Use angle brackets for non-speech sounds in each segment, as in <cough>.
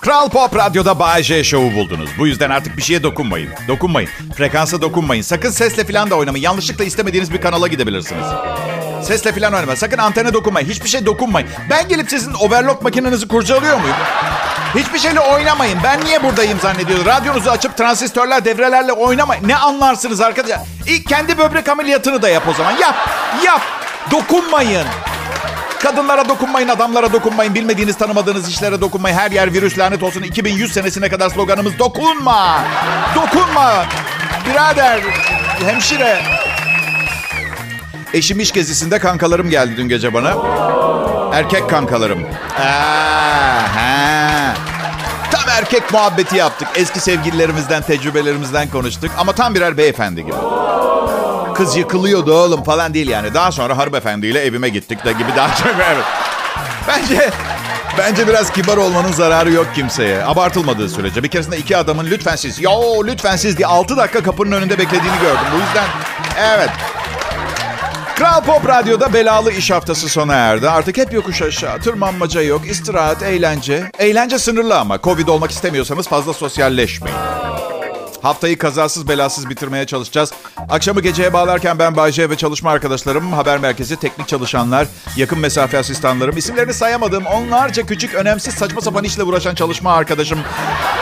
Kral Pop Radyo'da Bay J Show'u buldunuz. Bu yüzden artık bir şeye dokunmayın. Dokunmayın. Frekansa dokunmayın. Sakın sesle falan da oynamayın. Yanlışlıkla istemediğiniz bir kanala gidebilirsiniz. Sesle falan oynamayın. Sakın antene dokunmayın. Hiçbir şey dokunmayın. Ben gelip sizin overlock makinenizi kurcalıyor muyum? Hiçbir şeyle oynamayın. Ben niye buradayım zannediyorsunuz? Radyonuzu açıp transistörler, devrelerle oynamayın. Ne anlarsınız arkadaşlar? İlk kendi böbrek ameliyatını da yap o zaman. Yap, yap. Dokunmayın. Kadınlara dokunmayın, adamlara dokunmayın, bilmediğiniz, tanımadığınız işlere dokunmayın. Her yer virüs lanet olsun. 2100 senesine kadar sloganımız dokunma. Dokunma. Birader, hemşire. Eşim iş gezisinde kankalarım geldi dün gece bana. Erkek kankalarım. Aa, ha. Tam erkek muhabbeti yaptık. Eski sevgililerimizden, tecrübelerimizden konuştuk. Ama tam birer beyefendi gibi. Kız yıkılıyordu oğlum falan değil yani. Daha sonra hanımefendiyle evime gittik de gibi daha çok evet. Bence bence biraz kibar olmanın zararı yok kimseye. Abartılmadığı sürece. Bir keresinde iki adamın lütfen siz, yo lütfen siz diye 6 dakika kapının önünde beklediğini gördüm. Bu yüzden evet. Kral Pop Radyo'da belalı iş haftası sona erdi. Artık hep yokuş aşağı. Tırmanmaca yok, istirahat, eğlence. Eğlence sınırlı ama. Covid olmak istemiyorsanız fazla sosyalleşmeyin. Haftayı kazasız belasız bitirmeye çalışacağız. Akşamı geceye bağlarken ben Bayce ve çalışma arkadaşlarım, haber merkezi, teknik çalışanlar, yakın mesafe asistanlarım, isimlerini sayamadığım onlarca küçük, önemsiz, saçma sapan işle uğraşan çalışma arkadaşım.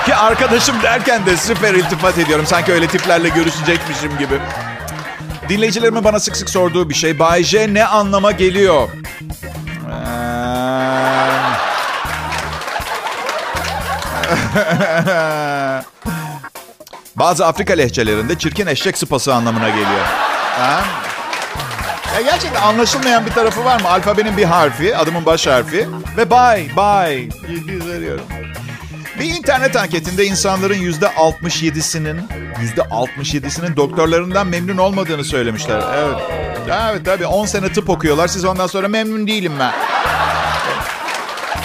Ki arkadaşım derken de süper iltifat ediyorum. Sanki öyle tiplerle görüşecekmişim gibi. Dinleyicilerimin bana sık sık sorduğu bir şey. Bay J ne anlama geliyor? Ee... <laughs> Bazı Afrika lehçelerinde çirkin eşek sıpası anlamına geliyor. Ha? Ya gerçekten anlaşılmayan bir tarafı var mı? Alfabenin bir harfi, adımın baş harfi ve bye, bye diye söylüyorum. Bir internet anketinde insanların yüzde 67'sinin yüzde 67'sinin doktorlarından memnun olmadığını söylemişler. Evet. Evet tabii 10 sene tıp okuyorlar. Siz ondan sonra memnun değilim ben.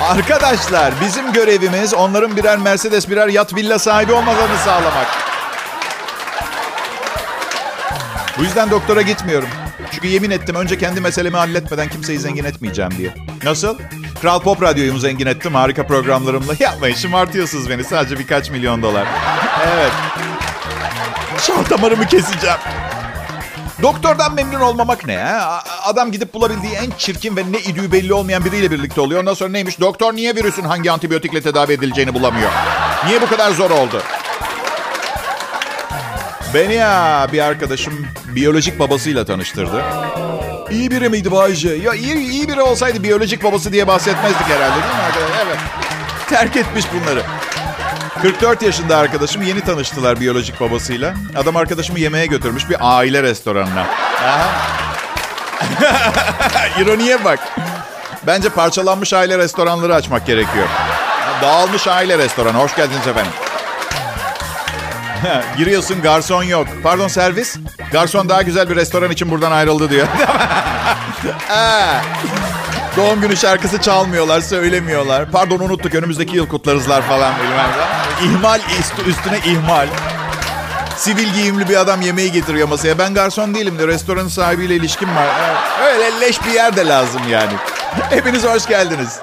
Arkadaşlar bizim görevimiz onların birer Mercedes birer yat villa sahibi olmalarını sağlamak. Bu yüzden doktora gitmiyorum. Çünkü yemin ettim önce kendi meselemi halletmeden kimseyi zengin etmeyeceğim diye. Nasıl? Kral Pop Radyo'yu zengin ettim harika programlarımla? <laughs> Yapmayın şımartıyorsunuz beni sadece birkaç milyon dolar. Evet. Şah damarımı keseceğim. Doktordan memnun olmamak ne ha? Adam gidip bulabildiği en çirkin ve ne idüğü belli olmayan biriyle birlikte oluyor. Ondan sonra neymiş? Doktor niye virüsün hangi antibiyotikle tedavi edileceğini bulamıyor? Niye bu kadar zor oldu? Beni ya bir arkadaşım biyolojik babasıyla tanıştırdı. İyi biri miydi Bayce? Ya iyi, iyi biri olsaydı biyolojik babası diye bahsetmezdik herhalde değil mi arkadaşlar? Evet. Terk etmiş bunları. 44 yaşında arkadaşım yeni tanıştılar biyolojik babasıyla. Adam arkadaşımı yemeğe götürmüş bir aile restoranına. <laughs> İroniye bak. Bence parçalanmış aile restoranları açmak gerekiyor. Dağılmış aile restoranı. Hoş geldiniz efendim. <laughs> Giriyorsun garson yok. Pardon servis. Garson daha güzel bir restoran için buradan ayrıldı diyor. <laughs> Doğum günü şarkısı çalmıyorlar, söylemiyorlar. Pardon unuttuk önümüzdeki yıl kutlarızlar falan bilmem. İhmal üstüne ihmal. Sivil giyimli bir adam yemeği getiriyor masaya. Ben garson değilim de restoranın sahibiyle ilişkim var. Öyle leş bir yer de lazım yani. Hepiniz hoş geldiniz.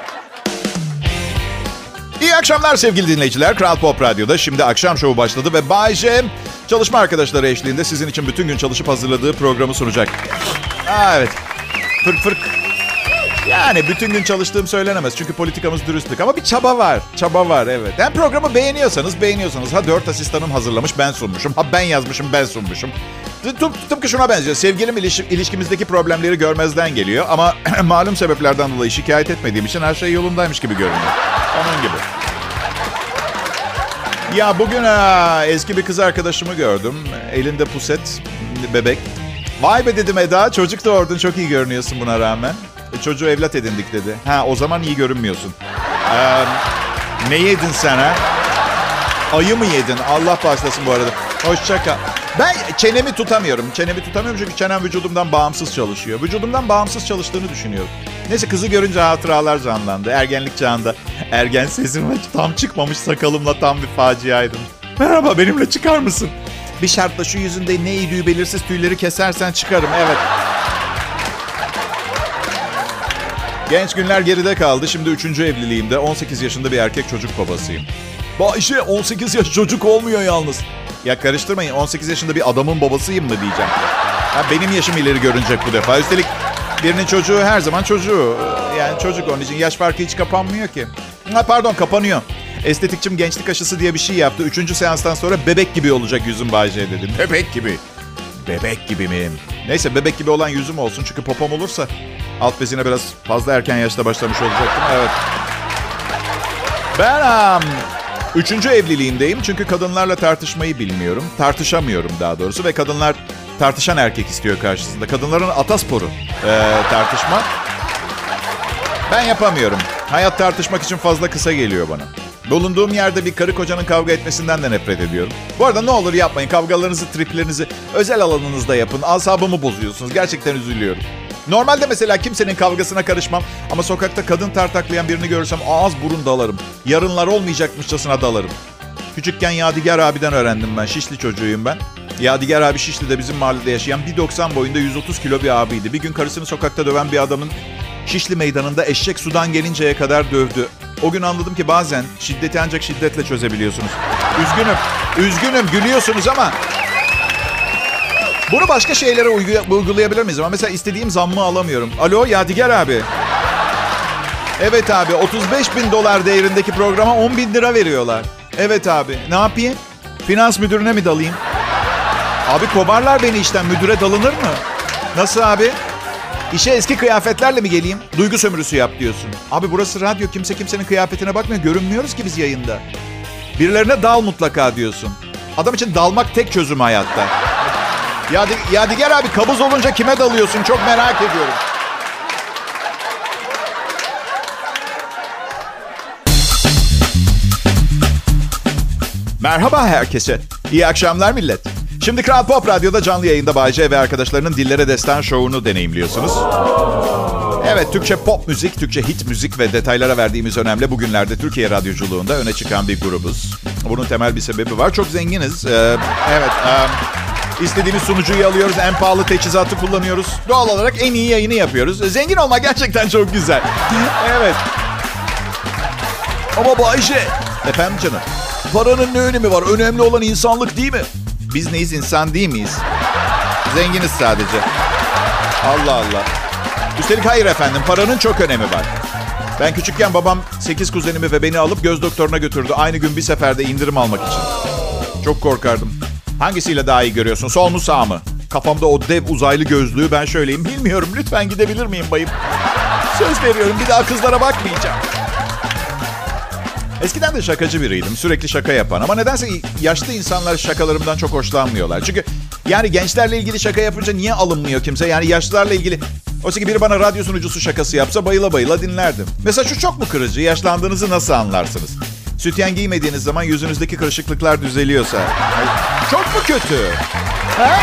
İyi akşamlar sevgili dinleyiciler. Kral Pop Radyo'da şimdi akşam şovu başladı ve Bay J çalışma arkadaşları eşliğinde sizin için bütün gün çalışıp hazırladığı programı sunacak. Aa, evet. Fırk fırk. Yani bütün gün çalıştığım söylenemez çünkü politikamız dürüstlük ama bir çaba var. Çaba var evet. Hem programı beğeniyorsanız beğeniyorsanız ha dört asistanım hazırlamış ben sunmuşum. Ha ben yazmışım ben sunmuşum. Tıp, tıpkı şuna benziyor. Sevgilim iliş, ilişkimizdeki problemleri görmezden geliyor. Ama <clears throat> malum sebeplerden dolayı şikayet etmediğim için her şey yolundaymış gibi görünüyor. Onun gibi. Ya bugün ha, eski bir kız arkadaşımı gördüm. Elinde puset, bebek. Vay be dedim Eda, çocuk doğurdun çok iyi görünüyorsun buna rağmen. E, çocuğu evlat edindik dedi. Ha o zaman iyi görünmüyorsun. Ee, ne yedin sen ha? Ayı mı yedin? Allah bağışlasın bu arada. Hoşça kal. Ben çenemi tutamıyorum. Çenemi tutamıyorum çünkü çenem vücudumdan bağımsız çalışıyor. Vücudumdan bağımsız çalıştığını düşünüyorum. Neyse kızı görünce hatıralar canlandı. Ergenlik çağında ergen sesim tam çıkmamış sakalımla tam bir faciaydım. Merhaba benimle çıkar mısın? Bir şartla şu yüzünde ne iyiliği belirsiz tüyleri kesersen çıkarım. Evet. Genç günler geride kaldı. Şimdi üçüncü evliliğimde 18 yaşında bir erkek çocuk babasıyım. Bayşe 18 yaş çocuk olmuyor yalnız. Ya karıştırmayın 18 yaşında bir adamın babasıyım mı diyeceğim. Ha, benim yaşım ileri görünecek bu defa. Üstelik birinin çocuğu her zaman çocuğu. Yani çocuk onun için yaş farkı hiç kapanmıyor ki. Ha, pardon kapanıyor. Estetikçim gençlik aşısı diye bir şey yaptı. Üçüncü seanstan sonra bebek gibi olacak yüzüm Bayce dedim. Bebek gibi. Bebek gibi miyim? Neyse bebek gibi olan yüzüm olsun. Çünkü popom olursa alt bezine biraz fazla erken yaşta başlamış olacaktım. Evet. Ben um, üçüncü evliliğimdeyim. Çünkü kadınlarla tartışmayı bilmiyorum. Tartışamıyorum daha doğrusu. Ve kadınlar tartışan erkek istiyor karşısında. Kadınların atasporu ee, tartışma. Ben yapamıyorum. Hayat tartışmak için fazla kısa geliyor bana. Bulunduğum yerde bir karı kocanın kavga etmesinden de nefret ediyorum. Bu arada ne olur yapmayın. Kavgalarınızı, triplerinizi özel alanınızda yapın. Asabımı bozuyorsunuz. Gerçekten üzülüyorum. Normalde mesela kimsenin kavgasına karışmam. Ama sokakta kadın tartaklayan birini görürsem ağız burun dalarım. Yarınlar olmayacakmışçasına dalarım. Küçükken Yadigar abiden öğrendim ben. Şişli çocuğuyum ben. Yadigar abi Şişli'de bizim mahallede yaşayan 1.90 boyunda 130 kilo bir abiydi. Bir gün karısını sokakta döven bir adamın Şişli meydanında eşek sudan gelinceye kadar dövdü. O gün anladım ki bazen şiddeti ancak şiddetle çözebiliyorsunuz. Üzgünüm, üzgünüm gülüyorsunuz ama... Bunu başka şeylere uygulayabilir miyiz? Ama mesela istediğim zammı alamıyorum. Alo Yadigar abi. Evet abi 35 bin dolar değerindeki programa 10 bin lira veriyorlar. Evet abi ne yapayım? Finans müdürüne mi dalayım? Abi kovarlar beni işten müdüre dalınır mı? Nasıl abi? İşe eski kıyafetlerle mi geleyim? Duygu sömürüsü yap diyorsun. Abi burası radyo. Kimse kimsenin kıyafetine bakmıyor. Görünmüyoruz ki biz yayında. Birilerine dal mutlaka diyorsun. Adam için dalmak tek çözüm hayatta. Yadi, Yadigar abi kabuz olunca kime dalıyorsun? Çok merak ediyorum. Merhaba herkese. İyi akşamlar millet. Şimdi Kral Pop Radyo'da canlı yayında Bayce ve arkadaşlarının Dillere Destan şovunu deneyimliyorsunuz. Evet, Türkçe pop müzik, Türkçe hit müzik ve detaylara verdiğimiz önemli bugünlerde Türkiye radyoculuğunda öne çıkan bir grubuz. Bunun temel bir sebebi var. Çok zenginiz. Ee, evet, e, istediğimiz sunucuyu alıyoruz. En pahalı teçhizatı kullanıyoruz. Doğal olarak en iyi yayını yapıyoruz. Zengin olmak gerçekten çok güzel. evet. Ama Bayce... Efendim canım? Paranın ne önemi var? Önemli olan insanlık değil mi? Biz neyiz insan değil miyiz? Zenginiz sadece. Allah Allah. Üstelik hayır efendim paranın çok önemi var. Ben küçükken babam 8 kuzenimi ve beni alıp göz doktoruna götürdü. Aynı gün bir seferde indirim almak için. Çok korkardım. Hangisiyle daha iyi görüyorsun? Sol mu sağ mı? Kafamda o dev uzaylı gözlüğü ben şöyleyim. Bilmiyorum lütfen gidebilir miyim bayım? Söz veriyorum bir daha kızlara bakmayacağım. Eskiden de şakacı biriydim. Sürekli şaka yapan. Ama nedense yaşlı insanlar şakalarımdan çok hoşlanmıyorlar. Çünkü yani gençlerle ilgili şaka yapınca niye alınmıyor kimse? Yani yaşlılarla ilgili... Oysa ki biri bana radyo sunucusu şakası yapsa bayıla bayıla dinlerdim. Mesela şu çok mu kırıcı? Yaşlandığınızı nasıl anlarsınız? Sütyen giymediğiniz zaman yüzünüzdeki kırışıklıklar düzeliyorsa. Çok mu kötü? Ha?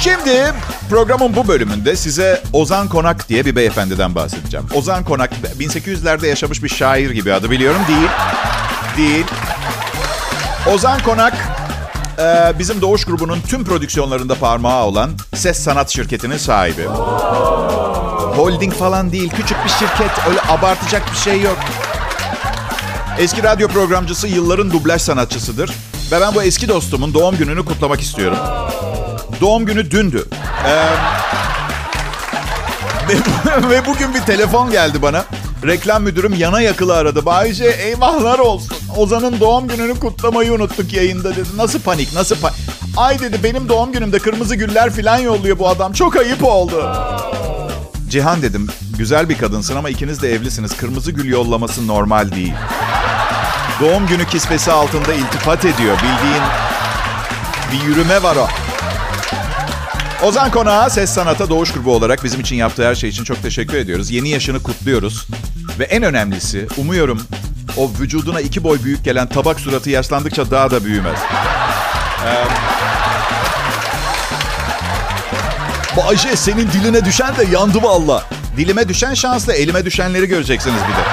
Şimdi programın bu bölümünde size Ozan Konak diye bir beyefendiden bahsedeceğim. Ozan Konak 1800'lerde yaşamış bir şair gibi adı biliyorum. Değil. Değil. Ozan Konak bizim Doğuş grubunun tüm prodüksiyonlarında parmağı olan Ses Sanat şirketinin sahibi. Holding falan değil. Küçük bir şirket. Öyle abartacak bir şey yok. Eski radyo programcısı yılların dublaj sanatçısıdır. Ve ben bu eski dostumun doğum gününü kutlamak istiyorum. Doğum günü dündü. Ee, <laughs> ve, bugün bir telefon geldi bana. Reklam müdürüm yana yakılı aradı. Bayce eyvahlar olsun. Ozan'ın doğum gününü kutlamayı unuttuk yayında dedi. Nasıl panik nasıl panik. Ay dedi benim doğum günümde kırmızı güller falan yolluyor bu adam. Çok ayıp oldu. Cihan dedim güzel bir kadınsın ama ikiniz de evlisiniz. Kırmızı gül yollaması normal değil. Doğum günü kisvesi altında iltifat ediyor. Bildiğin bir yürüme var o. Ozan Konağa Ses Sanat'a Doğuş Grubu olarak bizim için yaptığı her şey için çok teşekkür ediyoruz. Yeni yaşını kutluyoruz. Ve en önemlisi umuyorum o vücuduna iki boy büyük gelen tabak suratı yaşlandıkça daha da büyümez. Ee, Bayce senin diline düşen de yandı valla. Dilime düşen şanslı. Elime düşenleri göreceksiniz bir de.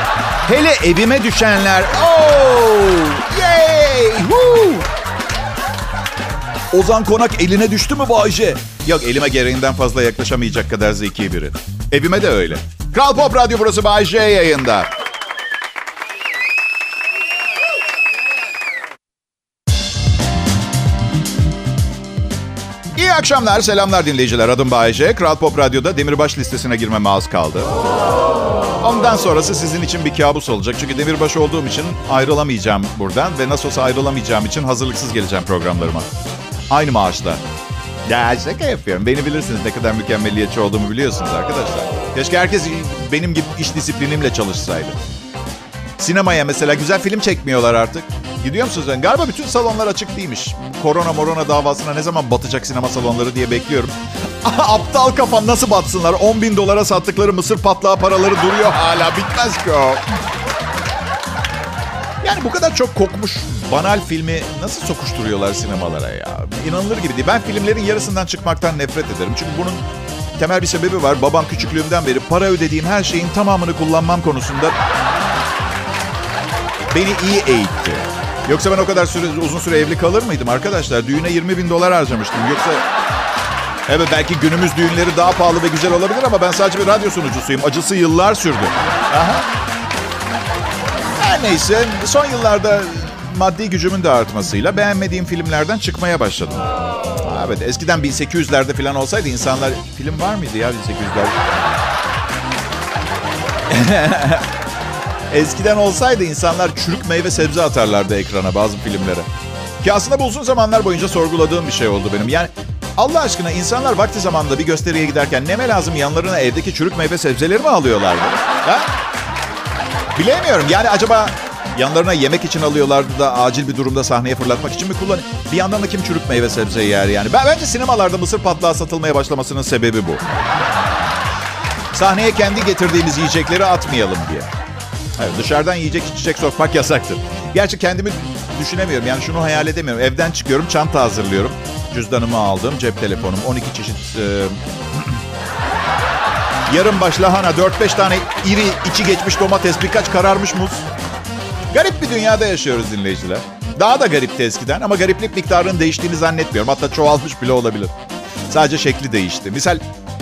Hele evime düşenler. Oh! Yay! Woo! Ozan Konak eline düştü mü Bayce? Yok elime gereğinden fazla yaklaşamayacak kadar zeki biri. Evime de öyle. Kral Pop Radyo burası Bayce yayında. İyi akşamlar, selamlar dinleyiciler. Adım Bayece. Kral Pop Radyo'da Demirbaş listesine girmeme az kaldı. Ondan sonrası sizin için bir kabus olacak. Çünkü demirbaş olduğum için ayrılamayacağım buradan. Ve nasıl olsa ayrılamayacağım için hazırlıksız geleceğim programlarıma. Aynı maaşla. Ya şaka yapıyorum. Beni bilirsiniz ne kadar mükemmeliyetçi olduğumu biliyorsunuz arkadaşlar. Keşke herkes benim gibi iş disiplinimle çalışsaydı. Sinemaya mesela güzel film çekmiyorlar artık. Gidiyor musunuz? Galiba bütün salonlar açık değilmiş. Korona morona davasına ne zaman batacak sinema salonları diye bekliyorum. <laughs> Aptal kafam nasıl batsınlar? 10 bin dolara sattıkları mısır patlağı paraları duruyor hala. Bitmez ki o. Yani bu kadar çok kokmuş banal filmi nasıl sokuşturuyorlar sinemalara ya? İnanılır gibi değil. Ben filmlerin yarısından çıkmaktan nefret ederim. Çünkü bunun temel bir sebebi var. Babam küçüklüğümden beri para ödediğim her şeyin tamamını kullanmam konusunda beni iyi eğitti. Yoksa ben o kadar süre, uzun süre evli kalır mıydım arkadaşlar? Düğüne 20 bin dolar harcamıştım. Yoksa Evet belki günümüz düğünleri daha pahalı ve güzel olabilir ama ben sadece bir radyo sunucusuyum. Acısı yıllar sürdü. Aha. Her neyse son yıllarda maddi gücümün de artmasıyla beğenmediğim filmlerden çıkmaya başladım. Evet eskiden 1800'lerde falan olsaydı insanlar... Film var mıydı ya 1800'lerde? <laughs> Eskiden olsaydı insanlar çürük meyve sebze atarlardı ekrana bazı filmlere. Ki aslında bu uzun zamanlar boyunca sorguladığım bir şey oldu benim. Yani Allah aşkına insanlar vakti zamanında bir gösteriye giderken neme lazım yanlarına evdeki çürük meyve sebzeleri mi alıyorlardı? Ha? Bilemiyorum. Yani acaba yanlarına yemek için alıyorlardı da acil bir durumda sahneye fırlatmak için mi kullan? Bir yandan da kim çürük meyve sebze yer yani? Ben, bence sinemalarda mısır patlağı satılmaya başlamasının sebebi bu. Sahneye kendi getirdiğimiz yiyecekleri atmayalım diye. Evet, dışarıdan yiyecek içecek sokmak yasaktır. Gerçi kendimi düşünemiyorum. Yani şunu hayal edemiyorum. Evden çıkıyorum, çanta hazırlıyorum. Cüzdanımı aldım, cep telefonum, 12 çeşit... E, <clears throat> yarım baş lahana, 4-5 tane iri içi geçmiş domates, birkaç kararmış muz. Garip bir dünyada yaşıyoruz dinleyiciler. Daha da garipti eskiden ama gariplik miktarının değiştiğini zannetmiyorum. Hatta çoğalmış bile olabilir. Sadece şekli değişti. Misal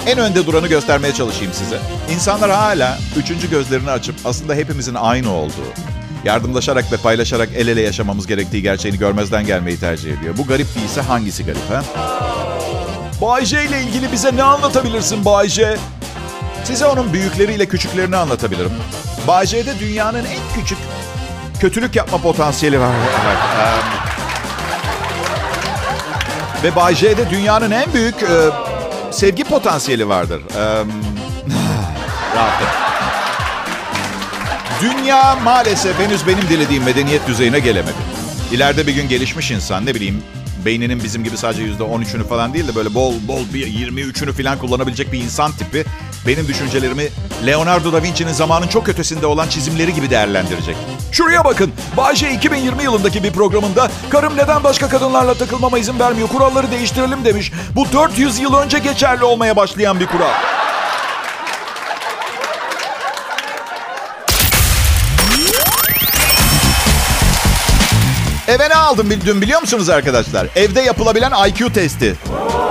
en önde duranı göstermeye çalışayım size. İnsanlar hala üçüncü gözlerini açıp aslında hepimizin aynı olduğu, yardımlaşarak ve paylaşarak el ele yaşamamız gerektiği gerçeğini görmezden gelmeyi tercih ediyor. Bu garip değilse hangisi garip ha? Bay J ile ilgili bize ne anlatabilirsin Bay J? Size onun büyükleriyle küçüklerini anlatabilirim. Bay J'de dünyanın en küçük kötülük yapma potansiyeli var. Ve Bay J'de dünyanın en büyük e, sevgi potansiyeli vardır. E, <sighs> rahatlık. Dünya maalesef henüz benim dilediğim medeniyet düzeyine gelemedi. İleride bir gün gelişmiş insan ne bileyim beyninin bizim gibi sadece yüzde 13'ünü falan değil de böyle bol bol bir 23'ünü falan kullanabilecek bir insan tipi benim düşüncelerimi Leonardo da Vinci'nin zamanın çok ötesinde olan çizimleri gibi değerlendirecek. Şuraya bakın. Bayce 2020 yılındaki bir programında karım neden başka kadınlarla takılmama izin vermiyor kuralları değiştirelim demiş. Bu 400 yıl önce geçerli olmaya başlayan bir kural. Eve ne aldım dün biliyor musunuz arkadaşlar? Evde yapılabilen IQ testi.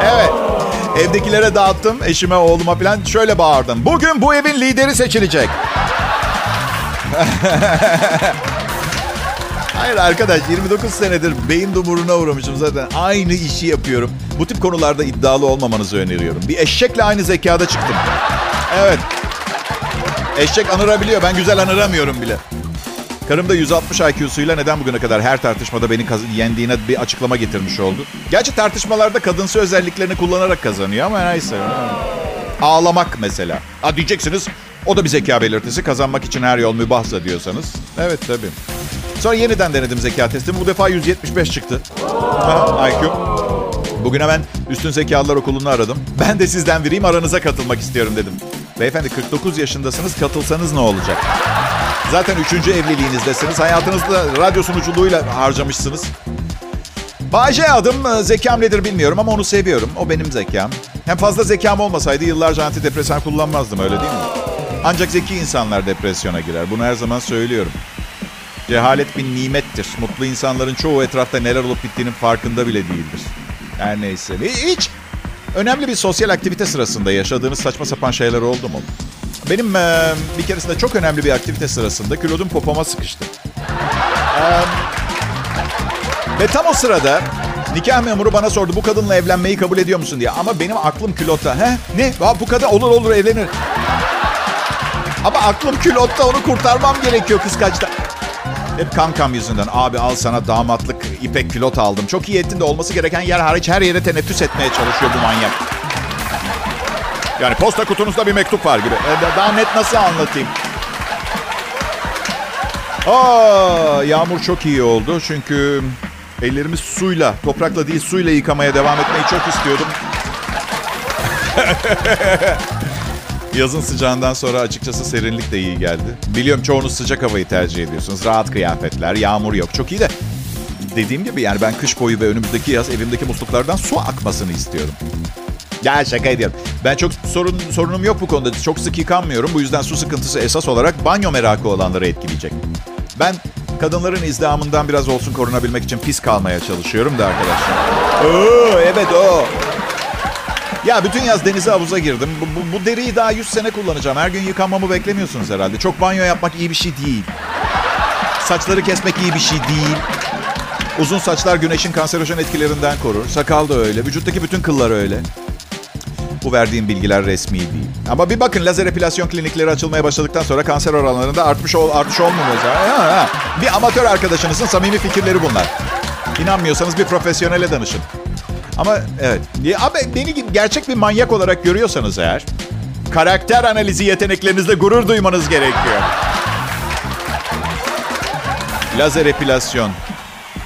Evet. Evdekilere dağıttım. Eşime, oğluma falan şöyle bağırdım. Bugün bu evin lideri seçilecek. <laughs> Hayır arkadaş 29 senedir beyin dumuruna uğramışım zaten. Aynı işi yapıyorum. Bu tip konularda iddialı olmamanızı öneriyorum. Bir eşekle aynı zekada çıktım. Evet. Eşek anırabiliyor. Ben güzel anıramıyorum bile. Karım da 160 IQ'suyla neden bugüne kadar her tartışmada beni yendiğine bir açıklama getirmiş oldu. Gerçi tartışmalarda kadınsı özelliklerini kullanarak kazanıyor ama neyse. Ağlamak mesela. Ha diyeceksiniz o da bir zeka belirtisi. Kazanmak için her yol mübahsa diyorsanız. Evet tabii. Sonra yeniden denedim zeka testimi. Bu defa 175 çıktı. Ha, IQ. Bugün hemen Üstün Zekalılar Okulu'nu aradım. Ben de sizden biriyim aranıza katılmak istiyorum dedim. Beyefendi 49 yaşındasınız katılsanız ne olacak? Zaten üçüncü evliliğinizdesiniz. Hayatınızda radyo sunuculuğuyla harcamışsınız. Bayce adım. E, zekam nedir bilmiyorum ama onu seviyorum. O benim zekam. Hem fazla zekam olmasaydı yıllarca antidepresan kullanmazdım öyle değil mi? Ancak zeki insanlar depresyona girer. Bunu her zaman söylüyorum. Cehalet bir nimettir. Mutlu insanların çoğu etrafta neler olup bittiğinin farkında bile değildir. Her neyse. Hiç önemli bir sosyal aktivite sırasında yaşadığınız saçma sapan şeyler oldu mu? Benim e, bir keresinde çok önemli bir aktivite sırasında külodum popoma sıkıştı. E, ve tam o sırada nikah memuru bana sordu bu kadınla evlenmeyi kabul ediyor musun diye. Ama benim aklım külotta. He? Ne? Ha, bu kadın olur olur evlenir. Ama aklım külotta onu kurtarmam gerekiyor kıskaçta. Hep kankam yüzünden. Abi al sana damatlık ipek külot aldım. Çok iyi ettin de olması gereken yer hariç her yere teneffüs etmeye çalışıyor bu manyak. Yani posta kutunuzda bir mektup var gibi. E, Daha net nasıl anlatayım? Aa, yağmur çok iyi oldu çünkü ellerimi suyla, toprakla değil suyla yıkamaya devam etmeyi çok istiyordum. <laughs> Yazın sıcağından sonra açıkçası serinlik de iyi geldi. Biliyorum çoğunuz sıcak havayı tercih ediyorsunuz. Rahat kıyafetler, yağmur yok. Çok iyi de dediğim gibi yani ben kış boyu ve önümüzdeki yaz evimdeki musluklardan su akmasını istiyorum. Ya şaka ediyorum. Ben çok sorun sorunum yok bu konuda. Çok sık yıkanmıyorum. Bu yüzden su sıkıntısı esas olarak banyo merakı olanları etkileyecek. Ben kadınların izdihamından biraz olsun korunabilmek için pis kalmaya çalışıyorum da arkadaşlar. Oo, evet o. Ya bütün yaz denize havuza girdim. Bu, bu, bu deriyi daha 100 sene kullanacağım. Her gün yıkanmamı beklemiyorsunuz herhalde. Çok banyo yapmak iyi bir şey değil. Saçları kesmek iyi bir şey değil. Uzun saçlar güneşin kanserojen etkilerinden korur. Sakal da öyle. Vücuttaki bütün kıllar öyle. Bu verdiğim bilgiler resmi değil. Ama bir bakın lazer epilasyon klinikleri açılmaya başladıktan sonra kanser oranlarında artmış ol, artış olmuyor. Ha. Bir amatör arkadaşınızın samimi fikirleri bunlar. İnanmıyorsanız bir profesyonele danışın. Ama evet. Abi beni gerçek bir manyak olarak görüyorsanız eğer karakter analizi yeteneklerinizle gurur duymanız gerekiyor. Lazer epilasyon.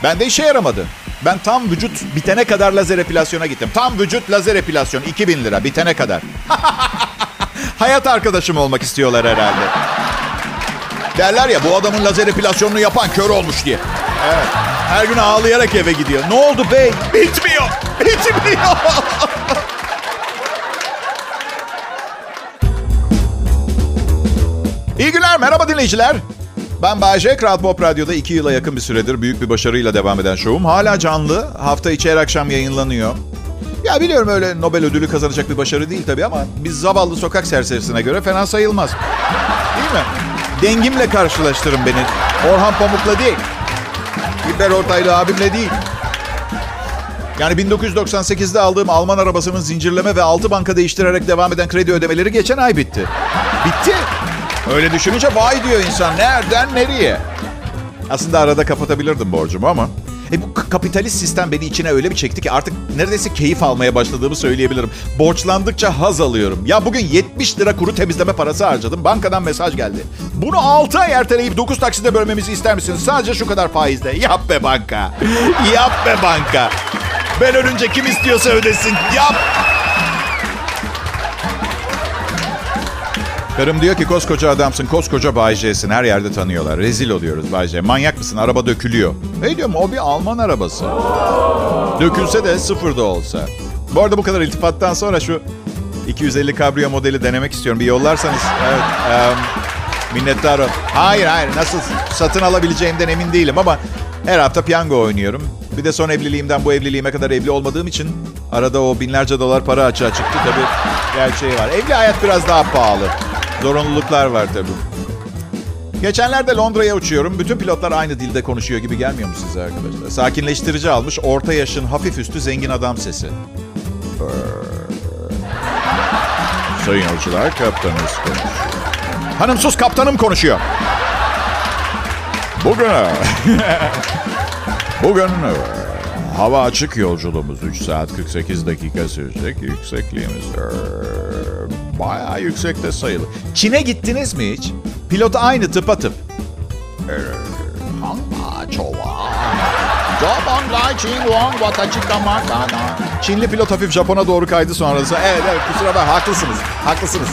Bende işe yaramadı. Ben tam vücut bitene kadar lazer epilasyona gittim. Tam vücut lazer epilasyon 2000 lira bitene kadar. <laughs> Hayat arkadaşım olmak istiyorlar herhalde. Derler ya bu adamın lazer epilasyonunu yapan kör olmuş diye. Evet. Her gün ağlayarak eve gidiyor. Ne oldu bey? Bitmiyor. <laughs> Bitmiyor. İyi günler, merhaba dinleyiciler. Ben Bayece, Kral Pop Radyo'da iki yıla yakın bir süredir büyük bir başarıyla devam eden şovum. Hala canlı, hafta içi her akşam yayınlanıyor. Ya biliyorum öyle Nobel ödülü kazanacak bir başarı değil tabii ama biz zavallı sokak serserisine göre fena sayılmaz. Değil mi? Dengimle karşılaştırın beni. Orhan Pamuk'la değil. İlber Ortaylı abimle değil. Yani 1998'de aldığım Alman arabasının zincirleme ve altı banka değiştirerek devam eden kredi ödemeleri geçen ay bitti. Bitti. Öyle düşününce vay diyor insan. Nereden nereye? Aslında arada kapatabilirdim borcumu ama. E bu kapitalist sistem beni içine öyle bir çekti ki artık neredeyse keyif almaya başladığımı söyleyebilirim. Borçlandıkça haz alıyorum. Ya bugün 70 lira kuru temizleme parası harcadım. Bankadan mesaj geldi. Bunu 6 ay erteleyip 9 takside bölmemizi ister misiniz? Sadece şu kadar faizle. Yap be banka. Yap be banka. Ben ölünce kim istiyorsa ödesin. Yap. Karım diyor ki koskoca adamsın, koskoca Bay J'sin. Her yerde tanıyorlar. Rezil oluyoruz Bay J. Manyak mısın? Araba dökülüyor. Ne diyorum o bir Alman arabası. Dökülse de sıfırda olsa. Bu arada bu kadar iltifattan sonra şu 250 kabrio modeli denemek istiyorum. Bir yollarsanız. Evet. Um, minnettarım. Hayır hayır nasıl satın alabileceğimden emin değilim ama her hafta piyango oynuyorum. Bir de son evliliğimden bu evliliğime kadar evli olmadığım için arada o binlerce dolar para açığa çıktı. Tabii gerçeği var. Evli hayat biraz daha pahalı. Zorunluluklar var tabii. Geçenlerde Londra'ya uçuyorum. Bütün pilotlar aynı dilde konuşuyor gibi gelmiyor mu size arkadaşlar? Sakinleştirici almış, orta yaşın hafif üstü zengin adam sesi. <laughs> Sayın yolcular, kaptanınız konuşuyor. Hanım sus, kaptanım konuşuyor. Bugün... <laughs> Bugün hava açık yolculuğumuz 3 saat 48 dakika sürecek. Yüksekliğimiz bayağı yüksekte sayılır. Çin'e gittiniz mi hiç? Pilot aynı tıpatıp. Çinli pilot hafif Japon'a doğru kaydı sonrası. Evet evet kusura bakma haklısınız. Haklısınız.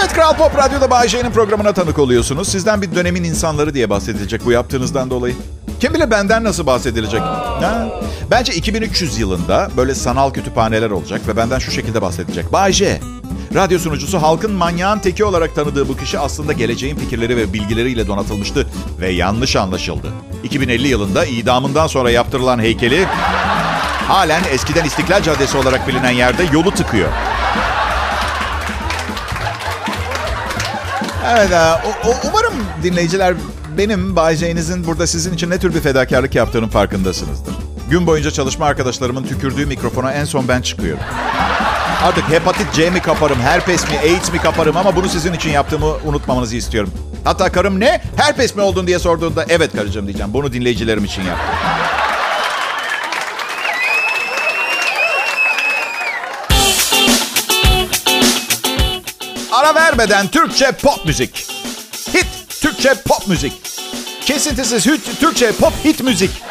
Evet Kral Pop Radyo'da Bay J'nin programına tanık oluyorsunuz. Sizden bir dönemin insanları diye bahsedilecek bu yaptığınızdan dolayı. Kim bilir benden nasıl bahsedilecek? Ha? Bence 2300 yılında böyle sanal kütüphaneler olacak ve benden şu şekilde bahsedilecek. Bay J, radyo sunucusu halkın manyağın teki olarak tanıdığı bu kişi aslında geleceğin fikirleri ve bilgileriyle donatılmıştı ve yanlış anlaşıldı. 2050 yılında idamından sonra yaptırılan heykeli halen eskiden İstiklal Caddesi olarak bilinen yerde yolu tıkıyor. Evet, e, umarım dinleyiciler benim Bay J'nizin burada sizin için ne tür bir fedakarlık yaptığının farkındasınızdır. Gün boyunca çalışma arkadaşlarımın tükürdüğü mikrofona en son ben çıkıyorum. Artık hepatit C mi kaparım, herpes mi, AIDS mi kaparım ama bunu sizin için yaptığımı unutmamanızı istiyorum. Hatta karım ne? Herpes mi oldun diye sorduğunda evet karıcığım diyeceğim. Bunu dinleyicilerim için yaptım. Ara vermeden Türkçe pop müzik. Türkçe pop müzik. Kesintisiz hit, Türkçe pop hit müzik. <laughs>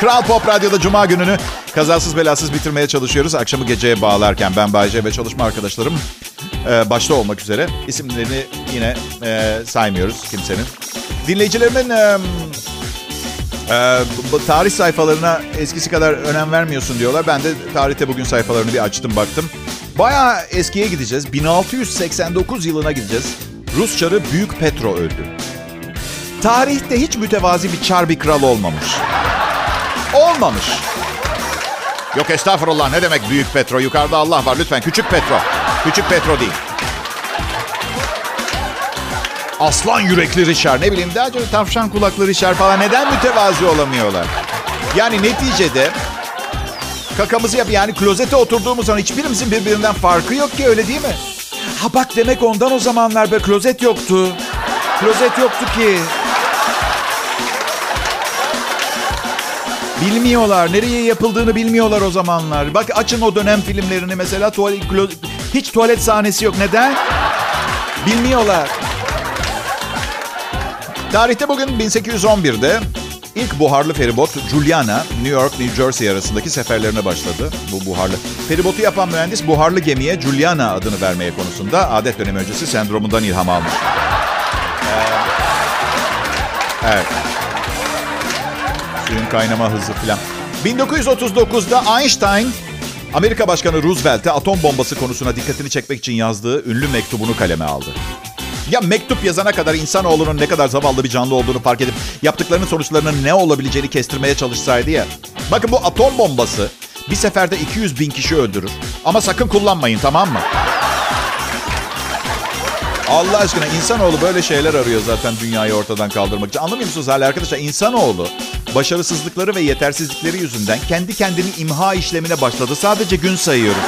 Kral Pop Radyo'da Cuma gününü kazasız belasız bitirmeye çalışıyoruz. Akşamı geceye bağlarken ben Bayce ve çalışma arkadaşlarım e, başta olmak üzere isimlerini yine e, saymıyoruz kimsenin. Dinleyicilerimin e, e, tarih sayfalarına eskisi kadar önem vermiyorsun diyorlar. Ben de tarihte bugün sayfalarını bir açtım baktım. Bayağı eskiye gideceğiz. 1689 yılına gideceğiz. Rus çarı Büyük Petro öldü. Tarihte hiç mütevazi bir çar bir kral olmamış. Olmamış. Yok estağfurullah ne demek Büyük Petro? Yukarıda Allah var lütfen. Küçük Petro. Küçük Petro değil. Aslan yürekli Richard ne bileyim daha çok tavşan kulaklı Richard falan neden mütevazi olamıyorlar? Yani neticede kakamızı yap yani klozete oturduğumuz zaman hiçbirimizin birbirinden farkı yok ki öyle değil mi? Ha bak demek ondan o zamanlar be klozet yoktu. Klozet yoktu ki. Bilmiyorlar. Nereye yapıldığını bilmiyorlar o zamanlar. Bak açın o dönem filmlerini mesela tuvalet, hiç tuvalet sahnesi yok. Neden? Bilmiyorlar. Tarihte bugün 1811'de ilk buharlı feribot Juliana, New York, New Jersey arasındaki seferlerine başladı. Bu buharlı. Feribotu yapan mühendis buharlı gemiye Juliana adını vermeye konusunda adet dönemi öncesi sendromundan ilham almış. Ee, evet. Suyun kaynama hızı filan. 1939'da Einstein Amerika Başkanı Roosevelt'e atom bombası konusuna dikkatini çekmek için yazdığı ünlü mektubunu kaleme aldı. Ya mektup yazana kadar insanoğlunun ne kadar zavallı bir canlı olduğunu fark edip yaptıklarının sonuçlarının ne olabileceğini kestirmeye çalışsaydı ya. Bakın bu atom bombası bir seferde 200 bin kişi öldürür. Ama sakın kullanmayın tamam mı? Allah aşkına insanoğlu böyle şeyler arıyor zaten dünyayı ortadan kaldırmak için. Anlamıyor musunuz hala arkadaşlar? İnsanoğlu başarısızlıkları ve yetersizlikleri yüzünden kendi kendini imha işlemine başladı. Sadece gün sayıyoruz.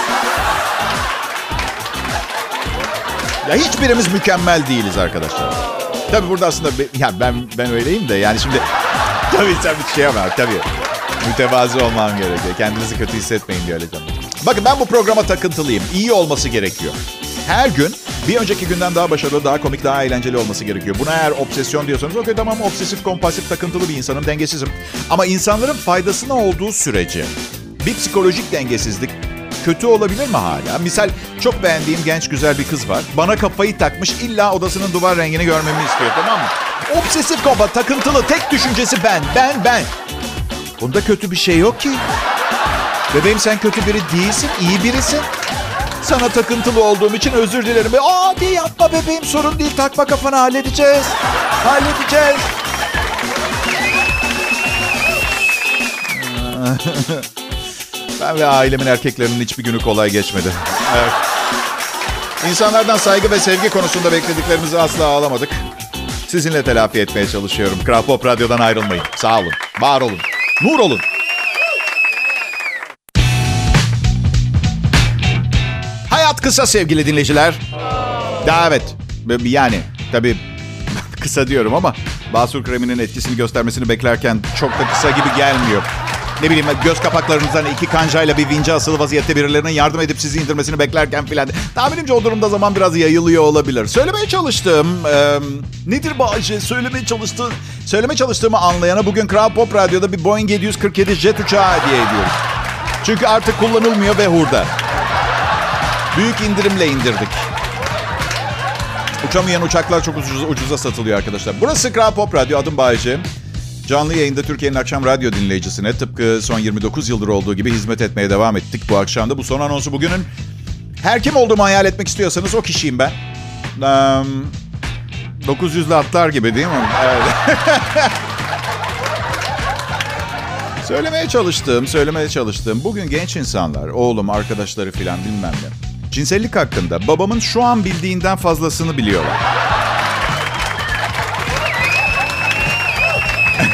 Ya hiçbirimiz mükemmel değiliz arkadaşlar. Tabii burada aslında ya ben ben öyleyim de yani şimdi <laughs> tabii bir şey ama tabii mütevazi olmam gerekiyor. Kendinizi kötü hissetmeyin diye öyle. Bakın ben bu programa takıntılıyım. İyi olması gerekiyor. Her gün bir önceki günden daha başarılı, daha komik, daha eğlenceli olması gerekiyor. Buna eğer obsesyon diyorsanız okey tamam obsesif, kompulsif, takıntılı bir insanım, dengesizim. Ama insanların faydasına olduğu sürece bir psikolojik dengesizlik kötü olabilir mi hala? Misal çok beğendiğim genç güzel bir kız var. Bana kafayı takmış illa odasının duvar rengini görmemi istiyor tamam mı? Obsesif kompa takıntılı tek düşüncesi ben, ben, ben. Bunda kötü bir şey yok ki. Bebeğim sen kötü biri değilsin, iyi birisin. Sana takıntılı olduğum için özür dilerim. Aa diye yapma bebeğim sorun değil takma kafana halledeceğiz. Halledeceğiz. <laughs> ben ve ailemin erkeklerinin hiçbir günü kolay geçmedi. Evet. İnsanlardan saygı ve sevgi konusunda beklediklerimizi asla alamadık. Sizinle telafi etmeye çalışıyorum. Kral Pop Radyo'dan ayrılmayın. Sağ olun, var olun, nur olun. Hayat kısa sevgili dinleyiciler. Daha evet. Yani tabii <laughs> kısa diyorum ama basur kreminin etkisini göstermesini beklerken çok da kısa gibi gelmiyor. Ne bileyim göz kapaklarınızdan iki kancayla bir vince asılı vaziyette birilerinin yardım edip sizi indirmesini beklerken filan. Tahminimce o durumda zaman biraz yayılıyor olabilir. Söylemeye çalıştığım e, nedir bu? Söylemeye çalıştığı, söyleme çalıştığımı anlayana bugün Kral Pop Radyo'da bir Boeing 747 jet uçağı hediye ediyoruz. Çünkü artık kullanılmıyor ve hurda. Büyük indirimle indirdik. Uçamayan uçaklar çok ucuza, ucuza satılıyor arkadaşlar. Burası Kral Pop Radyo. Adım Bayece. Canlı yayında Türkiye'nin akşam radyo dinleyicisine tıpkı son 29 yıldır olduğu gibi hizmet etmeye devam ettik bu akşam da. Bu son anonsu bugünün her kim olduğumu hayal etmek istiyorsanız o kişiyim ben. Um, 900'lü atlar gibi değil mi? Evet. <laughs> Söylemeye çalıştığım, söylemeye çalıştığım bugün genç insanlar, oğlum, arkadaşları filan bilmem ne. Cinsellik hakkında babamın şu an bildiğinden fazlasını biliyorlar.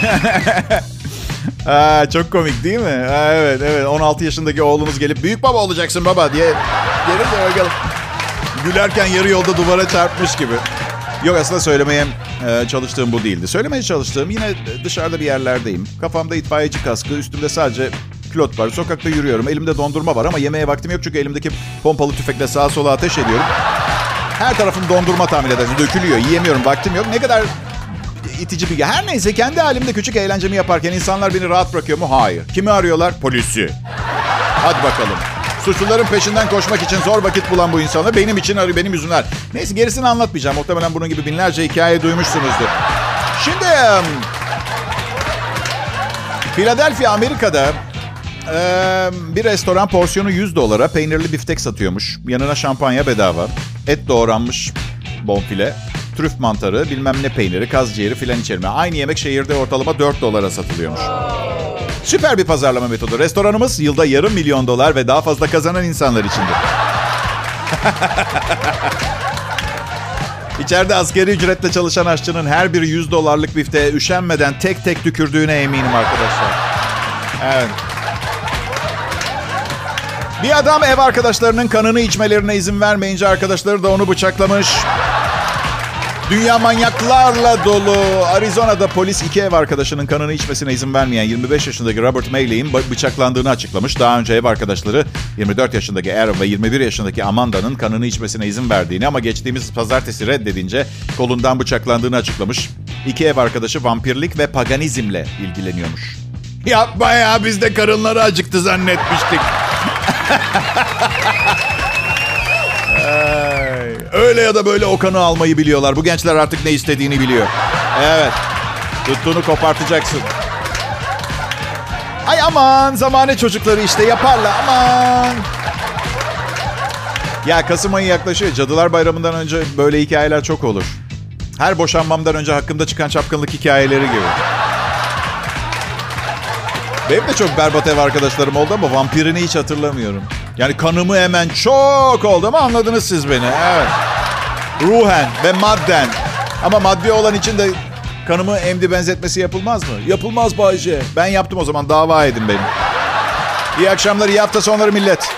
<laughs> Aa, çok komik değil mi? Aa, evet evet 16 yaşındaki oğlumuz gelip büyük baba olacaksın baba diye gelir de bakalım. Gülerken yarı yolda duvara çarpmış gibi. Yok aslında söylemeye e, çalıştığım bu değildi. Söylemeye çalıştığım yine dışarıda bir yerlerdeyim. Kafamda itfaiyeci kaskı, üstümde sadece pilot var. Sokakta yürüyorum. Elimde dondurma var ama yemeye vaktim yok çünkü elimdeki pompalı tüfekle sağa sola ateş ediyorum. Her tarafım dondurma tahmin edersin. Dökülüyor. Yiyemiyorum. Vaktim yok. Ne kadar itici bir... Her neyse kendi halimde küçük eğlencemi yaparken insanlar beni rahat bırakıyor mu? Hayır. Kimi arıyorlar? Polisi. Hadi bakalım. Suçluların peşinden koşmak için zor vakit bulan bu insanlar benim için arıyor, benim yüzümler. Neyse gerisini anlatmayacağım. Muhtemelen bunun gibi binlerce hikaye duymuşsunuzdur. Şimdi... Philadelphia, Amerika'da ee, bir restoran porsiyonu 100 dolara peynirli biftek satıyormuş. Yanına şampanya bedava. Et doğranmış bonfile. Trüf mantarı, bilmem ne peyniri, kaz ciğeri filan içerme. Aynı yemek şehirde ortalama 4 dolara satılıyormuş. Süper bir pazarlama metodu. Restoranımız yılda yarım milyon dolar ve daha fazla kazanan insanlar içindir. <laughs> İçeride askeri ücretle çalışan aşçının her biri 100 dolarlık bifteğe üşenmeden tek tek tükürdüğüne eminim arkadaşlar. Evet. Bir adam ev arkadaşlarının kanını içmelerine izin vermeyince arkadaşları da onu bıçaklamış. Dünya manyaklarla dolu. Arizona'da polis iki ev arkadaşının kanını içmesine izin vermeyen 25 yaşındaki Robert Mayley'in bıçaklandığını açıklamış. Daha önce ev arkadaşları 24 yaşındaki Aaron ve 21 yaşındaki Amanda'nın kanını içmesine izin verdiğini ama geçtiğimiz pazartesi reddedince kolundan bıçaklandığını açıklamış. İki ev arkadaşı vampirlik ve paganizmle ilgileniyormuş. Yapma ya biz de karınları acıktı zannetmiştik. Ay, <laughs> <laughs> Öyle ya da böyle o kanı almayı biliyorlar. Bu gençler artık ne istediğini biliyor. Evet. Tuttuğunu kopartacaksın. Ay aman zamane çocukları işte yaparlar aman. Ya Kasım ayı yaklaşıyor. Cadılar Bayramı'ndan önce böyle hikayeler çok olur. Her boşanmamdan önce hakkımda çıkan çapkınlık hikayeleri gibi. Benim de çok berbat ev arkadaşlarım oldu ama vampirini hiç hatırlamıyorum. Yani kanımı hemen çok oldu ama anladınız siz beni. Evet. Ruhen ve madden. Ama maddi olan için de kanımı emdi benzetmesi yapılmaz mı? Yapılmaz Bayce. Ben yaptım o zaman dava edin beni. İyi akşamlar, iyi hafta sonları millet.